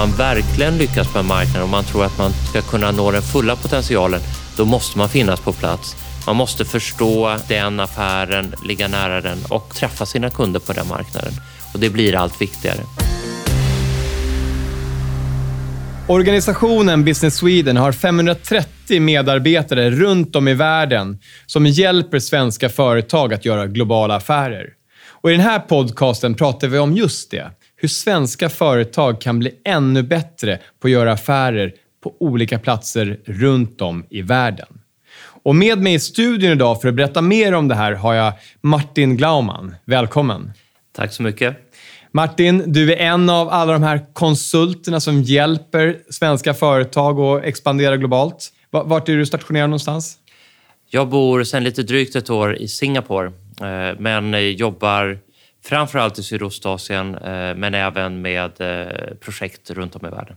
man verkligen lyckas på en marknad, man tror att man ska kunna nå den fulla potentialen, då måste man finnas på plats. Man måste förstå den affären, ligga nära den och träffa sina kunder på den marknaden. Och det blir allt viktigare. Organisationen Business Sweden har 530 medarbetare runt om i världen som hjälper svenska företag att göra globala affärer. Och I den här podcasten pratar vi om just det. Hur svenska företag kan bli ännu bättre på att göra affärer på olika platser runt om i världen. Och med mig i studion idag för att berätta mer om det här har jag Martin Glaumann. Välkommen! Tack så mycket. Martin, du är en av alla de här konsulterna som hjälper svenska företag att expandera globalt. Vart är du stationerad någonstans? Jag bor sedan lite drygt ett år i Singapore, eh, men jobbar framförallt i Sydostasien, eh, men även med eh, projekt runt om i världen.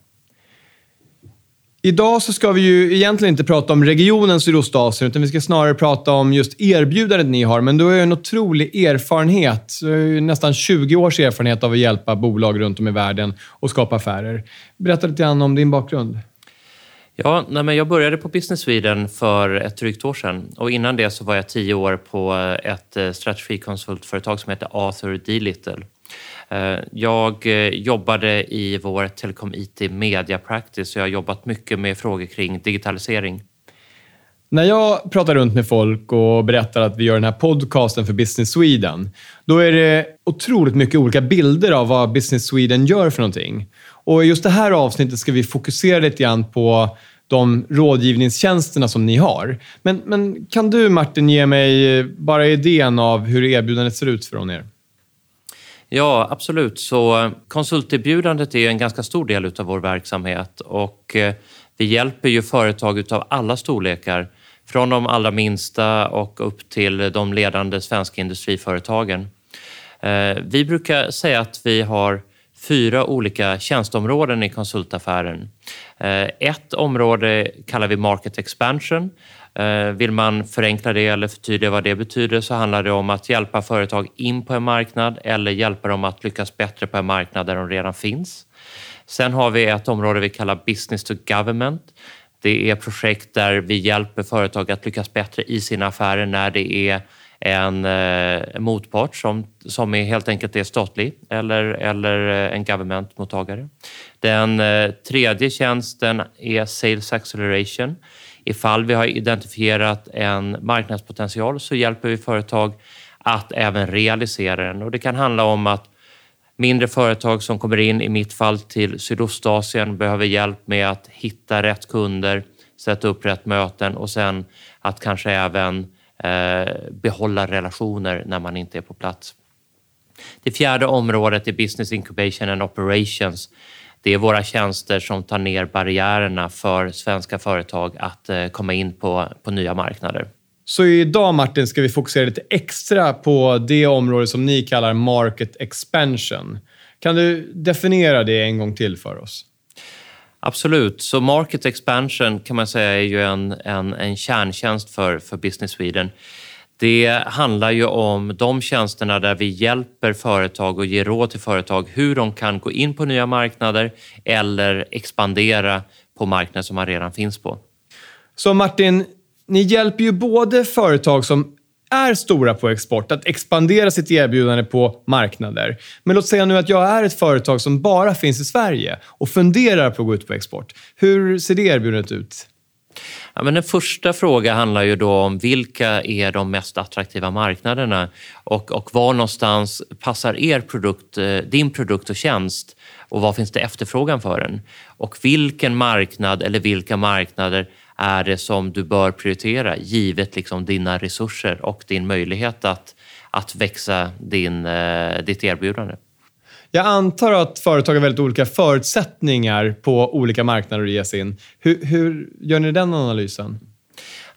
Idag så ska vi ju egentligen inte prata om regionen Sydostasien, utan vi ska snarare prata om just erbjudandet ni har. Men du har ju en otrolig erfarenhet. Nästan 20 års erfarenhet av att hjälpa bolag runt om i världen och skapa affärer. Berätta lite grann om din bakgrund. Ja, nej, men jag började på Business Sweden för ett drygt år sedan och innan det så var jag tio år på ett eh, strategikonsultföretag som heter Arthur D. Little. Eh, jag eh, jobbade i vår Telecom IT Media Practice och jag har jobbat mycket med frågor kring digitalisering. När jag pratar runt med folk och berättar att vi gör den här podcasten för Business Sweden, då är det otroligt mycket olika bilder av vad Business Sweden gör för någonting. Och i just det här avsnittet ska vi fokusera lite grann på de rådgivningstjänsterna som ni har. Men, men kan du Martin ge mig eh, bara idén av hur erbjudandet ser ut från er? Ja, absolut. Så eh, konsulterbjudandet är en ganska stor del av vår verksamhet och eh, vi hjälper ju företag av alla storlekar, från de allra minsta och upp till de ledande svenska industriföretagen. Vi brukar säga att vi har fyra olika tjänsteområden i konsultaffären. Eh, ett område kallar vi Market Expansion. Eh, vill man förenkla det eller förtydliga vad det betyder så handlar det om att hjälpa företag in på en marknad eller hjälpa dem att lyckas bättre på en marknad där de redan finns. Sen har vi ett område vi kallar Business to Government. Det är projekt där vi hjälper företag att lyckas bättre i sina affärer när det är en eh, motpart som, som är helt enkelt är statlig eller, eller eh, en government-mottagare. Den eh, tredje tjänsten är Sales Acceleration. Ifall vi har identifierat en marknadspotential så hjälper vi företag att även realisera den. Och det kan handla om att mindre företag som kommer in, i mitt fall till Sydostasien, behöver hjälp med att hitta rätt kunder, sätta upp rätt möten och sen att kanske även Eh, Eh, behålla relationer när man inte är på plats. Det fjärde området är Business Incubation and Operations. Det är våra tjänster som tar ner barriärerna för svenska företag att eh, komma in på, på nya marknader. Så idag Martin ska vi fokusera lite extra på det område som ni kallar Market Expansion. Kan du definiera det en gång till för oss? Absolut. Så market expansion kan man säga är ju en, en, en kärntjänst för, för Business Sweden. Det handlar ju om de tjänsterna där vi hjälper företag och ger råd till företag hur de kan gå in på nya marknader eller expandera på marknader som man redan finns på. Så Martin, ni hjälper ju både företag som är stora på export, att expandera sitt erbjudande på marknader. Men låt säga nu att jag är ett företag som bara finns i Sverige och funderar på att gå ut på export. Hur ser det erbjudandet ut? Ja, men den första frågan handlar ju då om vilka är de mest attraktiva marknaderna och, och var någonstans passar er produkt, eh, din produkt och tjänst och var finns det efterfrågan för den? Och vilken marknad eller vilka marknader är det som du bör prioritera givet liksom dina resurser och din möjlighet att, att växa din, eh, ditt erbjudande? Jag antar att företag har väldigt olika förutsättningar på olika marknader att ge sig in. Hur, hur gör ni den analysen?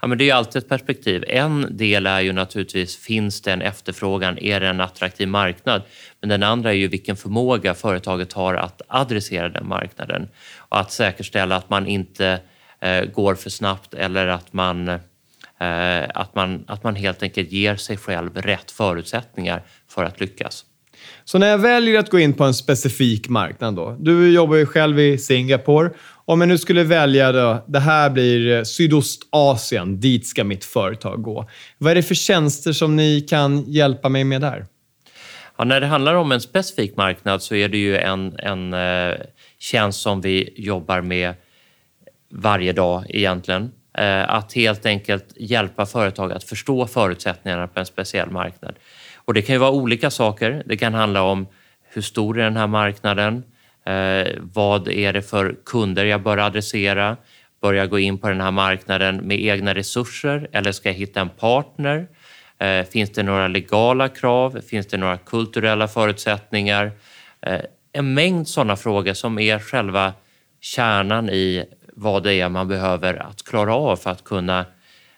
Ja, men det är alltid ett perspektiv. En del är ju naturligtvis, finns det en efterfrågan? Är det en attraktiv marknad? Men den andra är ju vilken förmåga företaget har att adressera den marknaden och att säkerställa att man inte går för snabbt eller att man, eh, att, man, att man helt enkelt ger sig själv rätt förutsättningar för att lyckas. Så när jag väljer att gå in på en specifik marknad då. Du jobbar ju själv i Singapore. Om jag nu skulle välja då, det här blir Sydostasien, dit ska mitt företag gå. Vad är det för tjänster som ni kan hjälpa mig med där? Ja, när det handlar om en specifik marknad så är det ju en, en eh, tjänst som vi jobbar med varje dag egentligen. Eh, att helt enkelt hjälpa företag att förstå förutsättningarna på en speciell marknad. Och det kan ju vara olika saker. Det kan handla om hur stor är den här marknaden? Eh, vad är det för kunder jag bör adressera? Bör jag gå in på den här marknaden med egna resurser eller ska jag hitta en partner? Eh, finns det några legala krav? Finns det några kulturella förutsättningar? En mängd sådana frågor som är själva kärnan i vad det är man behöver att klara av för att kunna,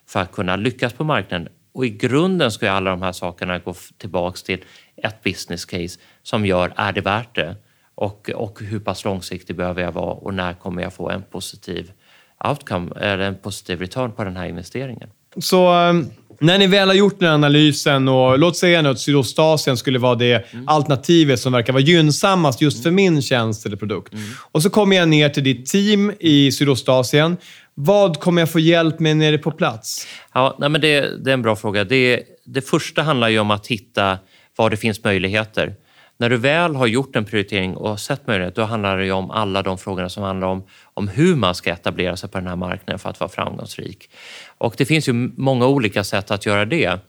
för att kunna lyckas på marknaden. Och i grunden ska alla de här sakerna gå tillbaks till ett business case som gör, är det värt det? Och, och hur pass långsiktig behöver jag vara och när kommer jag få en positiv outcome eller en positiv return på den här investeringen? Så um, när ni väl har gjort den här analysen och låt säga nu att Sydostasien skulle vara det mm. alternativet som verkar vara gynnsammast just för min tjänst eller produkt. Mm. Och så kommer jag ner till ditt team i Sydostasien. Vad kommer jag få hjälp med nere på plats? Ja, nej men det, det är en bra fråga. Det, det första handlar ju om att hitta var det finns möjligheter. När du väl har gjort en prioritering och sett möjlighet, då handlar det om alla de frågorna som handlar om, om hur man ska etablera sig på den här marknaden för att vara framgångsrik. Och det finns ju många olika sätt att göra det.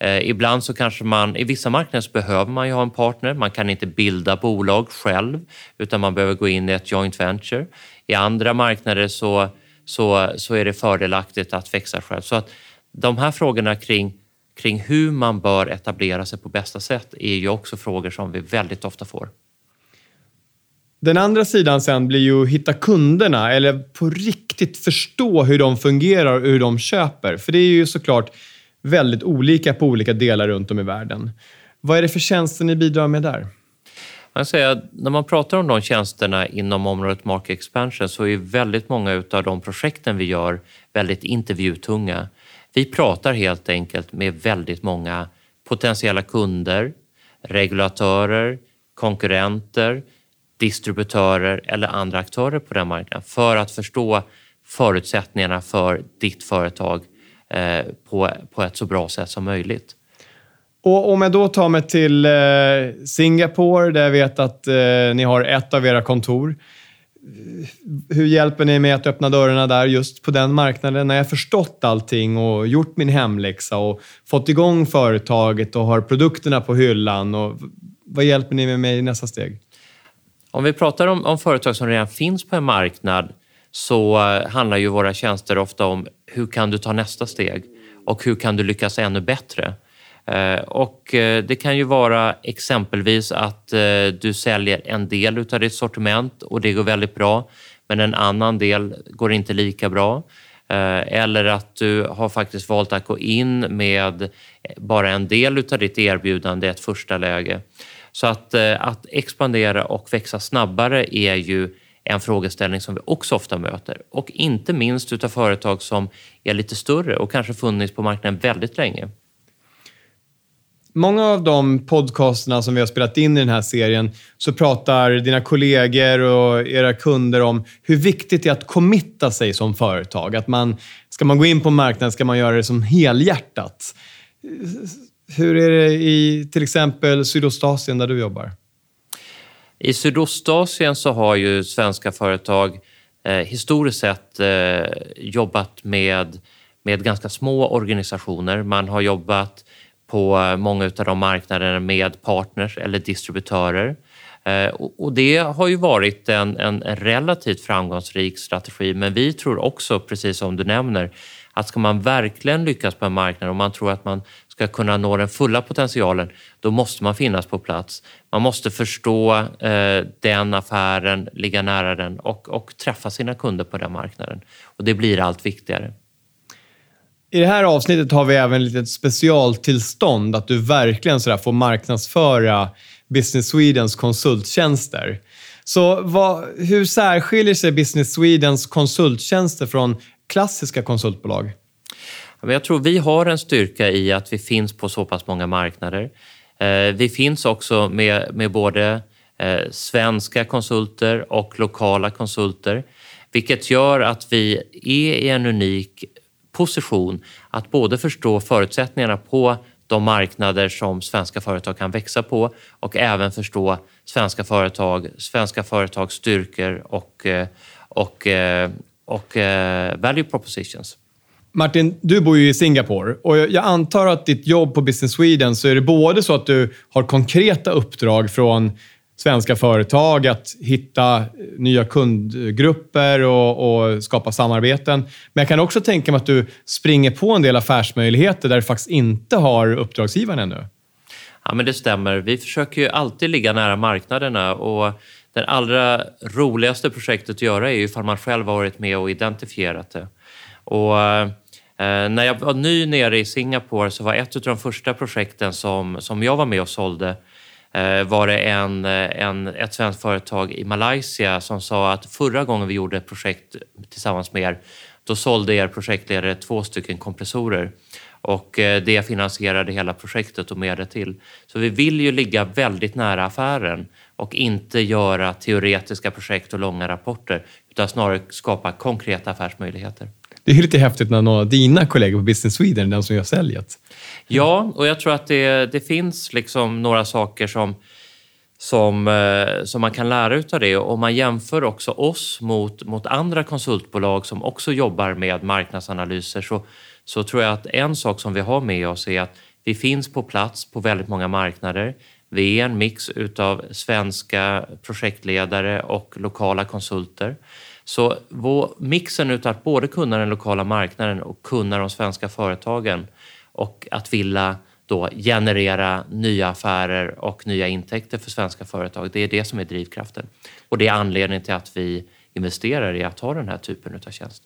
Eh, ibland så kanske man, i vissa marknader så behöver man ju ha en partner. Man kan inte bilda bolag själv utan man behöver gå in i ett joint venture. I andra marknader så, så, så är det fördelaktigt att växa själv. Så att de här frågorna kring kring hur man bör etablera sig på bästa sätt är ju också frågor som vi väldigt ofta får. Den andra sidan sen blir ju att hitta kunderna eller på riktigt förstå hur de fungerar och hur de köper. För det är ju såklart väldigt olika på olika delar runt om i världen. Vad är det för tjänster ni bidrar med där? Man säga, när man pratar om de tjänsterna inom området Market Expansion så är väldigt många av de projekten vi gör väldigt intervjutunga. Vi pratar helt enkelt med väldigt många potentiella kunder, regulatörer, konkurrenter, distributörer eller andra aktörer på den marknaden för att förstå förutsättningarna för ditt företag eh, på, på ett så bra sätt som möjligt. Och om jag då tar mig till eh, Singapore, där jag vet att eh, ni har ett av era kontor hur hjälper ni mig att öppna dörrarna där just på den marknaden? När jag förstått allting och gjort min hemläxa och fått igång företaget och har produkterna på hyllan. Och vad hjälper ni med mig i nästa steg? Om vi pratar om, om företag som redan finns på en marknad så eh, handlar ju våra tjänster ofta om hur kan du ta nästa steg och hur kan du lyckas ännu bättre? Eh, och eh, det kan ju vara exempelvis att eh, du säljer en del av ditt sortiment och det går väldigt bra, men en annan del går inte lika bra. Eller att du har faktiskt valt att gå in med bara en del av ditt erbjudande i ett första läge. Så att, att expandera och växa snabbare är ju en frågeställning som vi också ofta möter. Och inte minst utav företag som är lite större och kanske funnits på marknaden väldigt länge. Många av de podcasterna som vi har spelat in i den här serien så pratar dina kollegor och era kunder om hur viktigt det är att committa sig som företag. Att man, ska man gå in på marknaden ska man göra det som helhjärtat. Hur är det i till exempel Sydostasien där du jobbar? I Sydostasien så har ju svenska företag eh, historiskt sett eh, jobbat med, med ganska små organisationer. Man har jobbat på eh, många av de marknaderna med partners eller distributörer. Eh, och det har ju varit en, en, relativt framgångsrik strategi men vi tror också, precis som du nämner, att ska man verkligen lyckas på en marknad och man tror att man ska kunna nå den fulla potentialen, då måste man finnas på plats. Man måste förstå eh, den affären, ligga nära den och, och träffa sina kunder på den marknaden. Och det blir allt viktigare. I det här avsnittet har vi även ett litet specialtillstånd att du verkligen sådär får marknadsföra Business Swedens konsulttjänster. Så vad, hur särskiljer sig Business Swedens konsulttjänster från klassiska konsultbolag? Jag tror vi har en styrka i att vi finns på så pass många marknader. Eh, vi finns också med, med både eh, svenska konsulter och lokala konsulter, vilket gör att vi är i en unik position att både förstå förutsättningarna på de marknader som svenska företag kan växa på och även förstå svenska företag, svenska företags styrkor och, eh, och, eh, och, eh, value propositions. Martin, du bor ju i Singapore och jag antar att ditt jobb på Business Sweden så är det både så att du har konkreta uppdrag från svenska företag att hitta nya kundgrupper och, och, skapa samarbeten. Men jag kan också tänka mig att du springer på en del affärsmöjligheter där du faktiskt inte har uppdragsgivaren ännu. Ja, men det stämmer. Vi försöker ju alltid ligga nära marknaderna och det allra roligaste projektet att göra är ju ifall man själv har varit med och identifierat det. Och, eh, när jag var ny nere i Singapore så var ett av de första projekten som, som jag var med och sålde Eh, Eh, var det en, eh, en, ett svenskt företag i Malaysia som sa att förra gången vi gjorde ett projekt tillsammans med er, då sålde er projektledare två stycken kompressorer och eh, det finansierade hela projektet och mer det till. Så vi vill ju ligga väldigt nära affären och inte göra teoretiska projekt och långa rapporter utan snarare skapa konkreta affärsmöjligheter. Det är lite häftigt när någon av dina kollegor på Business Sweden är den som gör säljet. Ja, och jag tror att det, det finns liksom några saker som, som, eh, som man kan lära av det. Och man jämför också oss mot, mot andra konsultbolag som också jobbar med marknadsanalyser så, så tror jag att en sak som vi har med oss är att vi finns på plats på väldigt många marknader. Vi är en mix utav svenska projektledare och lokala konsulter. Så vår, mixen utav att både kunna den lokala marknaden och kunna de svenska företagen och att vilja då generera nya affärer och nya intäkter för svenska företag. Det är det som är drivkraften. Och det är anledningen till att vi investerar i att ha den här typen av tjänst.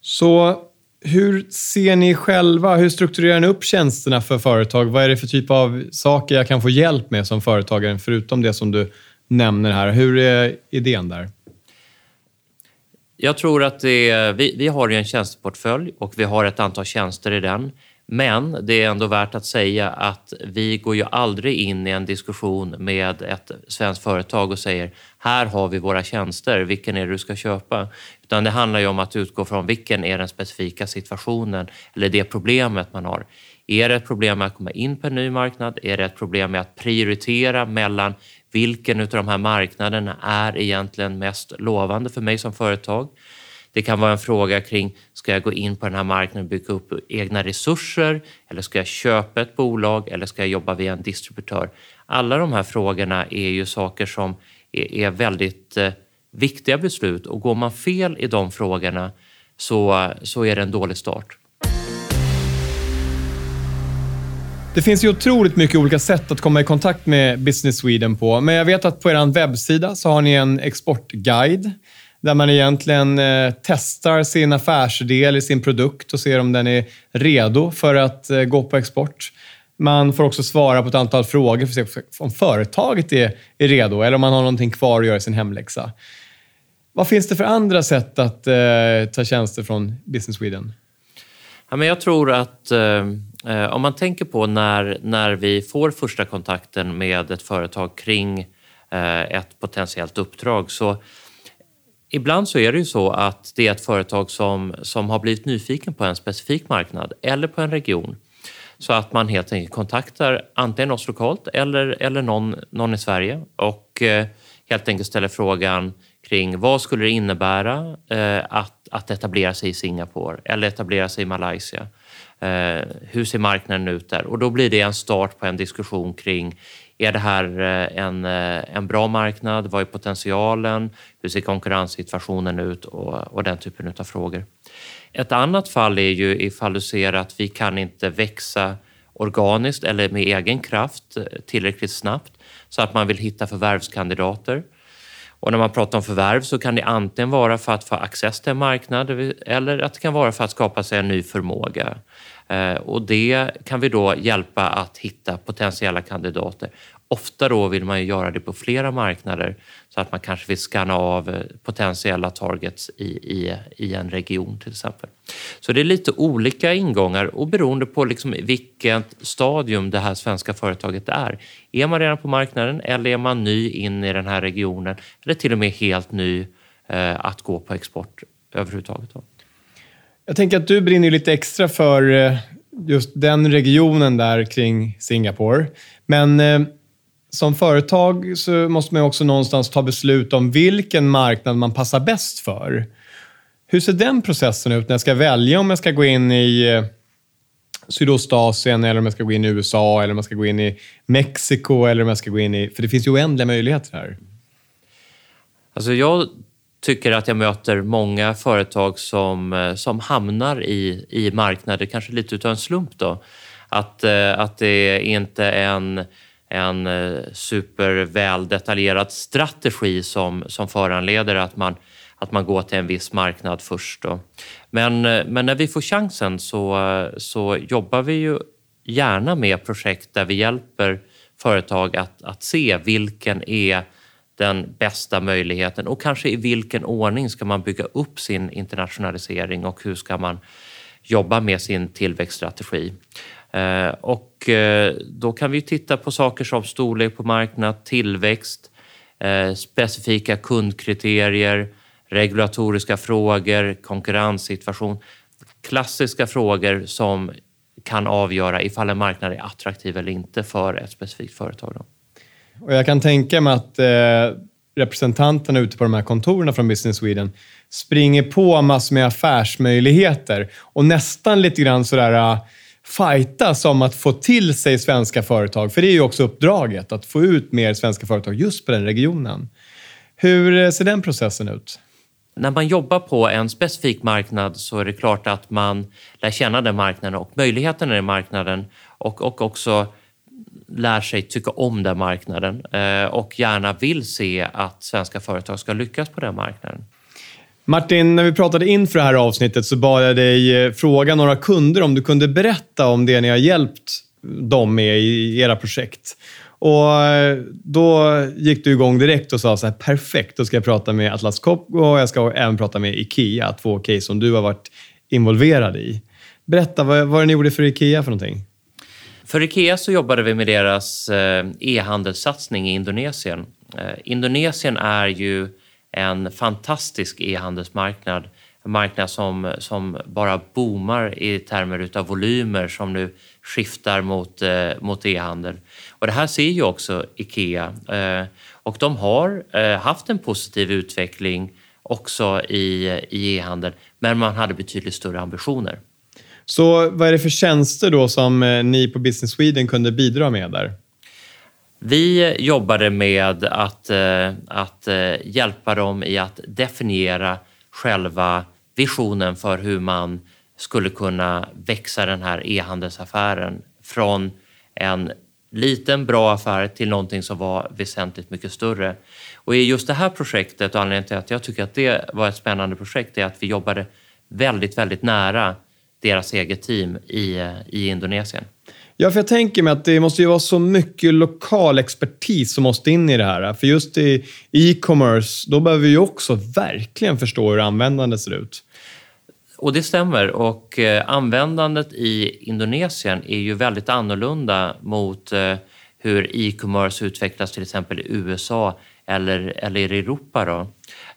Så hur ser ni själva, hur strukturerar ni upp tjänsterna för företag? Vad är det för typ av saker jag kan få hjälp med som företagare, förutom det som du nämner här? Hur är idén där? Jag tror att det, vi, vi har en tjänsteportfölj och vi har ett antal tjänster i den. Men det är ändå värt att säga att vi går ju aldrig in i en diskussion med ett svenskt företag och säger här har vi våra tjänster, vilken är det du ska köpa? Utan det handlar ju om att utgå från vilken är den specifika situationen eller det problemet man har. Är det ett problem med att komma in på en ny marknad? Är det ett problem med att prioritera mellan vilken av de här marknaderna är egentligen mest lovande för mig som företag? Det kan vara en fråga kring, ska jag gå in på den här marknaden och bygga upp egna resurser? Eller ska jag köpa ett bolag? Eller ska jag jobba via en distributör? Alla de här frågorna är ju saker som är väldigt eh, viktiga beslut och går man fel i de frågorna så, så är det en dålig start. Det finns ju otroligt mycket olika sätt att komma i kontakt med Business Sweden på, men jag vet att på er webbsida så har ni en exportguide där man egentligen eh, testar sin affärsidé eller sin produkt och ser om den är redo för att eh, gå på export. Man får också svara på ett antal frågor för att se om företaget är, är redo eller om man har någonting kvar att göra i sin hemläxa. Vad finns det för andra sätt att eh, ta tjänster från Business Sweden? Ja, men jag tror att eh, Eh, om man tänker på när, när vi får första kontakten med ett företag kring eh, ett potentiellt uppdrag så Ibland så är det ju så att det är ett företag som, som har blivit nyfiken på en specifik marknad eller på en region. Så att man helt enkelt kontaktar antingen oss lokalt eller, eller någon, någon i Sverige och eh, helt enkelt ställer frågan kring vad skulle det innebära eh, att, att etablera sig i Singapore eller etablera sig i Malaysia? Eh, hur ser marknaden ut där? Och då blir det en start på en diskussion kring är det här eh, en, eh, en bra marknad? Vad är potentialen? Hur ser konkurrenssituationen ut? Och, och den typen av frågor. Ett annat fall är ju ifall du ser att vi kan inte växa organiskt eller med egen kraft eh, tillräckligt snabbt så att man vill hitta förvärvskandidater. Och när man pratar om förvärv så kan det antingen vara för att få access till en marknad eller att det kan vara för att skapa sig en ny förmåga. Eh, och det kan vi då hjälpa att hitta potentiella kandidater. Ofta då vill man ju göra det på flera marknader så att man kanske vill skanna av eh, potentiella targets i, i, i en region till exempel. Så det är lite olika ingångar och beroende på liksom vilket stadium det här svenska företaget är. Är man redan på marknaden eller är man ny in i den här regionen eller till och med helt ny eh, att gå på export överhuvudtaget. Då. Jag tänker att du brinner lite extra för eh, just den regionen där kring Singapore. Men eh, som företag så måste man också någonstans ta beslut om vilken marknad man passar bäst för. Hur ser den processen ut när jag ska välja om jag ska gå in i eh, Sydostasien eller om jag ska gå in i USA eller om jag ska gå in i Mexiko eller om jag ska gå in i... För det finns ju oändliga möjligheter här. Alltså jag tycker att jag möter många företag som, eh, som hamnar i, i marknader, kanske lite utav en slump. Då. Att, eh, att det inte är en, en eh, superväl detaljerad strategi som, som föranleder att man, att man går till en viss marknad först. Då. Men, men när vi får chansen så, så jobbar vi ju gärna med projekt där vi hjälper företag att, att se vilken är den bästa möjligheten och kanske i vilken ordning ska man bygga upp sin internationalisering och hur ska man jobba med sin tillväxtstrategi. Eh, och eh, då kan vi titta på saker som storlek på marknad, tillväxt, eh, specifika kundkriterier, regulatoriska frågor, konkurrenssituation. Klassiska frågor som kan avgöra ifall en marknad är attraktiv eller inte för ett specifikt företag. Då. Och jag kan tänka mig att eh, representanterna ute på de här kontoren från Business Sweden springer på massor med affärsmöjligheter och nästan lite grann sådär eh, fightas om att få till sig svenska företag. För det är ju också uppdraget, att få ut mer svenska företag just på den regionen. Hur eh, ser den processen ut? När man jobbar på en specifik marknad så är det klart att man lär känna den marknaden och möjligheterna i marknaden och, och också lär sig tycka om den marknaden eh, och gärna vill se att svenska företag ska lyckas på den marknaden. Martin, när vi pratade inför det här avsnittet så bad jag dig eh, fråga några kunder om du kunde berätta om det ni har hjälpt dem med i era projekt. Och eh, Då gick du igång direkt och sa så här, perfekt, då ska jag prata med Atlas Copco och jag ska även prata med IKEA, två case som du har varit involverad i. Berätta, vad, vad ni gjorde för IKEA för någonting? För Ikea så jobbade vi med deras eh, e-handelssatsning i Indonesien. Eh, Indonesien är ju en fantastisk e-handelsmarknad. En marknad som, som bara boomar i termer av volymer som nu skiftar mot, eh, mot e-handel. Och det här ser ju också Ikea. Eh, och de har haft en positiv utveckling också i, i e-handel, men man hade betydligt större ambitioner. Så vad är det för tjänster då som eh, ni på Business Sweden kunde bidra med där? Vi jobbade med att, eh, att eh, hjälpa dem i att definiera själva visionen för hur man skulle kunna växa den här e-handelsaffären från en liten bra affär till någonting som var väsentligt mycket större. Och i just det här projektet och anledningen till att jag tycker att det var ett spännande projekt är att vi jobbade väldigt, väldigt nära deras eget team i, i Indonesien. Ja, för jag tänker mig att det måste ju vara så mycket lokal expertis som måste in i det här. För just i e-commerce, då behöver vi ju också verkligen förstå hur användandet ser ut. Och det stämmer. Och eh, användandet i Indonesien är ju väldigt annorlunda mot eh, hur e-commerce utvecklas till exempel i USA eller, eller i Europa. Då.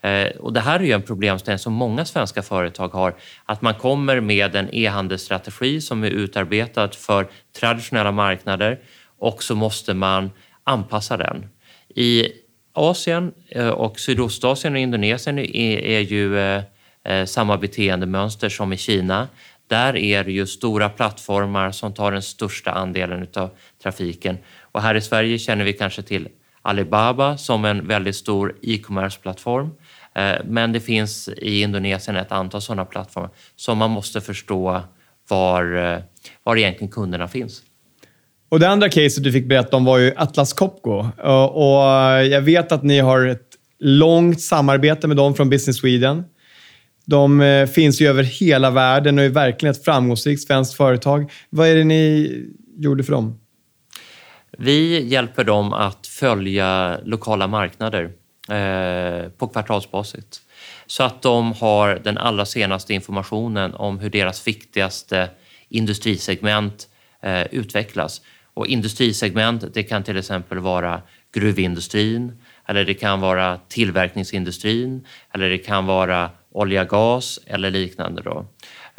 Eh, och det här är ju en problemställning som många svenska företag har. Att man kommer med en e-handelsstrategi som är utarbetad för traditionella marknader och så måste man anpassa den. I Asien eh, och Sydostasien och Indonesien är, ju eh, samma beteendemönster som i Kina. Där är det ju stora plattformar som tar den största andelen av trafiken. Och här i Sverige känner vi kanske till Alibaba som en väldigt stor e-commerce-plattform. Eh, men det finns i Indonesien ett antal sådana plattformar som man måste förstå var, eh, var egentligen kunderna finns. Och Det andra caset du fick berätta om var ju Atlas Copco. Eh, och jag vet att ni har ett långt samarbete med dem från Business Sweden. De finns ju över hela världen och är verkligen ett framgångsrikt svenskt företag. Vad är det ni gjorde för dem? Vi hjälper dem att följa lokala marknader Eh, på kvartalsbasis. Så att de har den allra senaste informationen om hur deras viktigaste industrisegment eh, utvecklas. Och industrisegment det kan till exempel vara gruvindustrin, eller det kan vara tillverkningsindustrin, eller det kan vara olja, gas eller liknande. Då.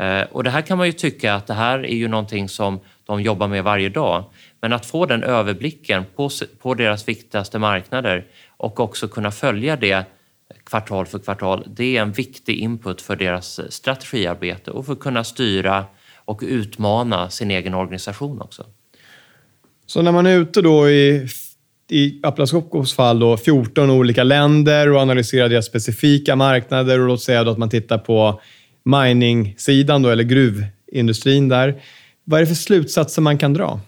Eh, och det här kan man ju tycka att det här är ju någonting som de jobbar med varje dag. Men att få den överblicken på, på deras viktigaste marknader och också kunna följa det kvartal för kvartal, det är en viktig input för deras strategiarbete och för att kunna styra och utmana sin egen organisation också. Så när man är ute då i, i Atlas Copcos fall då, 14 olika länder och analyserar deras specifika marknader och låt säga att man tittar på mining-sidan då, eller gruvindustrin där. Vad är det för slutsatser man kan dra?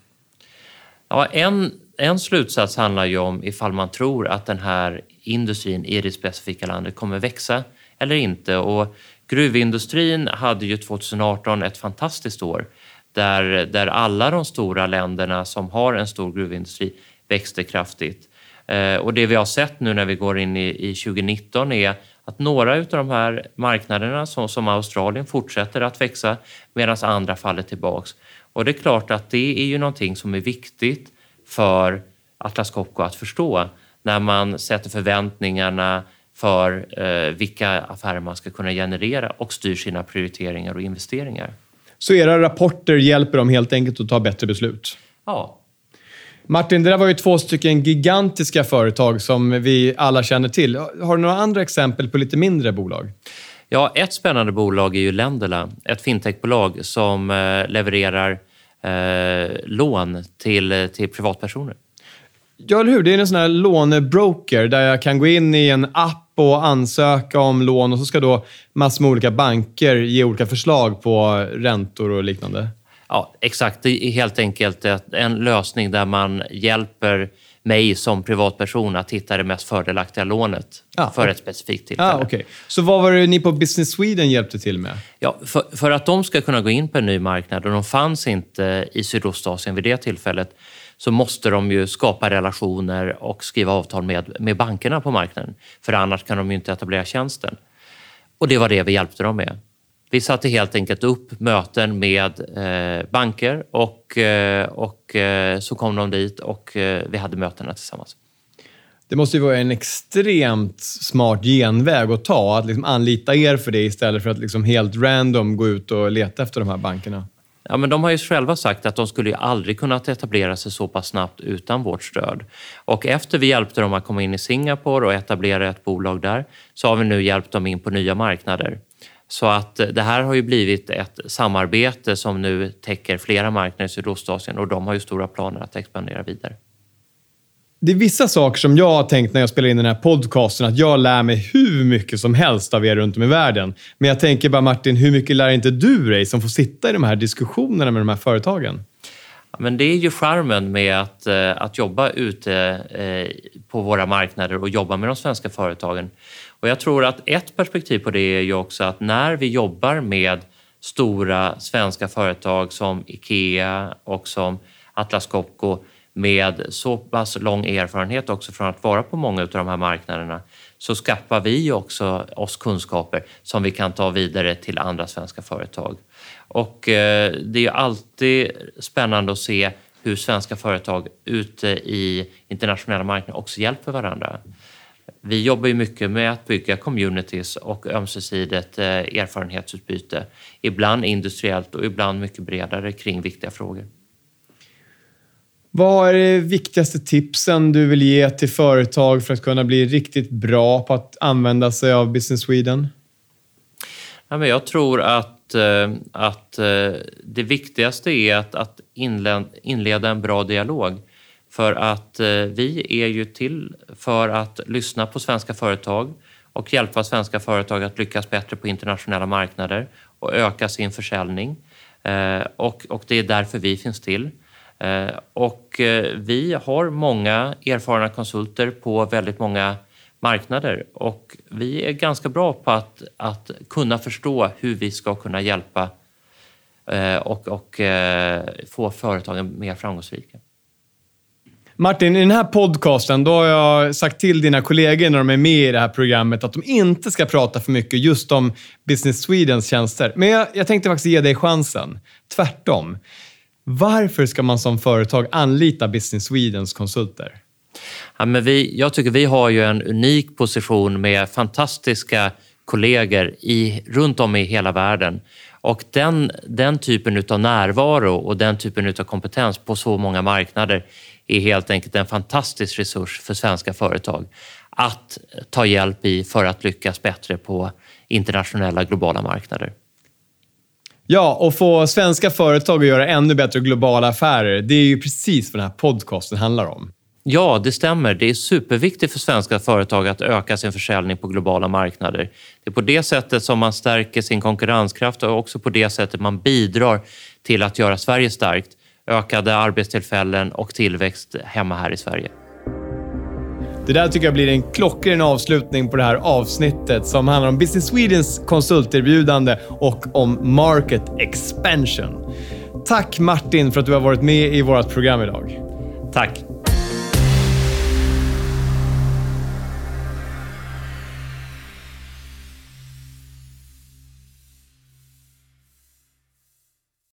Ja, en, en slutsats handlar ju om ifall man tror att den här industrin i det specifika landet kommer växa eller inte. Och gruvindustrin hade ju 2018 ett fantastiskt år där, där alla de stora länderna som har en stor gruvindustri växte kraftigt. Eh, och det vi har sett nu när vi går in i, i 2019 är att några av de här marknaderna som, som Australien fortsätter att växa medan andra faller tillbaks. Och det är klart att det är ju någonting som är viktigt för Atlas Copco att förstå när man sätter förväntningarna för eh, vilka affärer man ska kunna generera och styr sina prioriteringar och investeringar. Så era rapporter hjälper dem helt enkelt att ta bättre beslut? Ja. Martin, det där var ju två stycken gigantiska företag som vi alla känner till. Har du några andra exempel på lite mindre bolag? Ja, ett spännande bolag är ju Lendela, ett fintechbolag som eh, levererar eh, lån till, till privatpersoner. Ja, eller hur? Det är en sån här lånebroker där jag kan gå in i en app och ansöka om lån och så ska då massor med olika banker ge olika förslag på räntor och liknande. Ja, exakt. Det är helt enkelt en lösning där man hjälper mig som privatperson att hitta det mest fördelaktiga lånet ah, för ett specifikt tillfälle. Ah, okay. Så vad var det ni på Business Sweden hjälpte till med? Ja, för, för, att de ska kunna gå in på en ny marknad och de fanns inte i Sydostasien vid det tillfället så måste de ju skapa relationer och skriva avtal med, med bankerna på marknaden. För annars kan de ju inte etablera tjänsten. Och det var det vi hjälpte dem med. Vi satte helt enkelt upp möten med eh, banker och, eh, och eh, så kom de dit och eh, vi hade mötena tillsammans. Det måste ju vara en extremt smart genväg att ta, att liksom anlita er för det istället för att liksom helt random gå ut och leta efter de här bankerna. Ja, men de har ju själva sagt att de skulle aldrig kunnat etablera sig så pass snabbt utan vårt stöd. Och efter vi hjälpte dem att komma in i Singapore och etablera ett bolag där så har vi nu hjälpt dem in på nya marknader. Så att det här har ju blivit ett samarbete som nu täcker flera marknader i Sydostasien och de har ju stora planer att expandera vidare. Det är vissa saker som jag har tänkt när jag spelar in den här podcasten, att jag lär mig hur mycket som helst av er runt om i världen. Men jag tänker bara Martin, hur mycket lär inte du dig som får sitta i de här diskussionerna med de här företagen? Men det är ju charmen med att, eh, att jobba ute eh, på våra marknader och jobba med de svenska företagen. Och jag tror att ett perspektiv på det är ju också att när vi jobbar med stora svenska företag som IKEA och som Atlas Copco med så pass lång erfarenhet också från att vara på många av de här marknaderna så skaffar vi också oss kunskaper som vi kan ta vidare till andra svenska företag. Och eh, det är alltid spännande att se hur svenska företag ute i internationella marknader också hjälper varandra. Vi jobbar ju mycket med att bygga communities och ömsesidigt eh, erfarenhetsutbyte. Ibland industriellt och ibland mycket bredare kring viktiga frågor. Vad är de viktigaste tipsen du vill ge till företag för att kunna bli riktigt bra på att använda sig av Business Sweden? Ja, men jag tror att, eh, att eh, det viktigaste är att, att inleda en bra dialog. För att eh, vi är ju till för att lyssna på svenska företag och hjälpa svenska företag att lyckas bättre på internationella marknader och öka sin försäljning. Eh, och, och det är därför vi finns till. Eh, och vi har många erfarna konsulter på väldigt många marknader och vi är ganska bra på att, att kunna förstå hur vi ska kunna hjälpa och, och få företagen mer framgångsrika. Martin, i den här podcasten då har jag sagt till dina kollegor när de är med i det här programmet att de inte ska prata för mycket just om Business Swedens tjänster. Men jag, jag tänkte faktiskt ge dig chansen. Tvärtom. Varför ska man som företag anlita Business Swedens konsulter? Ja, men vi, jag tycker vi har ju en unik position med fantastiska kollegor i, runt om i hela världen. Och den, den typen av närvaro och den typen av kompetens på så många marknader är helt enkelt en fantastisk resurs för svenska företag att ta hjälp i för att lyckas bättre på internationella globala marknader. Ja, och få svenska företag att göra ännu bättre globala affärer, det är ju precis vad den här podcasten handlar om. Ja, det stämmer. Det är superviktigt för svenska företag att öka sin försäljning på globala marknader. Det är på det sättet som man stärker sin konkurrenskraft och också på det sättet man bidrar till att göra Sverige starkt, ökade arbetstillfällen och tillväxt hemma här i Sverige. Det där tycker jag blir en klockren avslutning på det här avsnittet som handlar om Business Swedens konsulterbjudande och om market expansion. Tack Martin för att du har varit med i vårt program idag. Tack.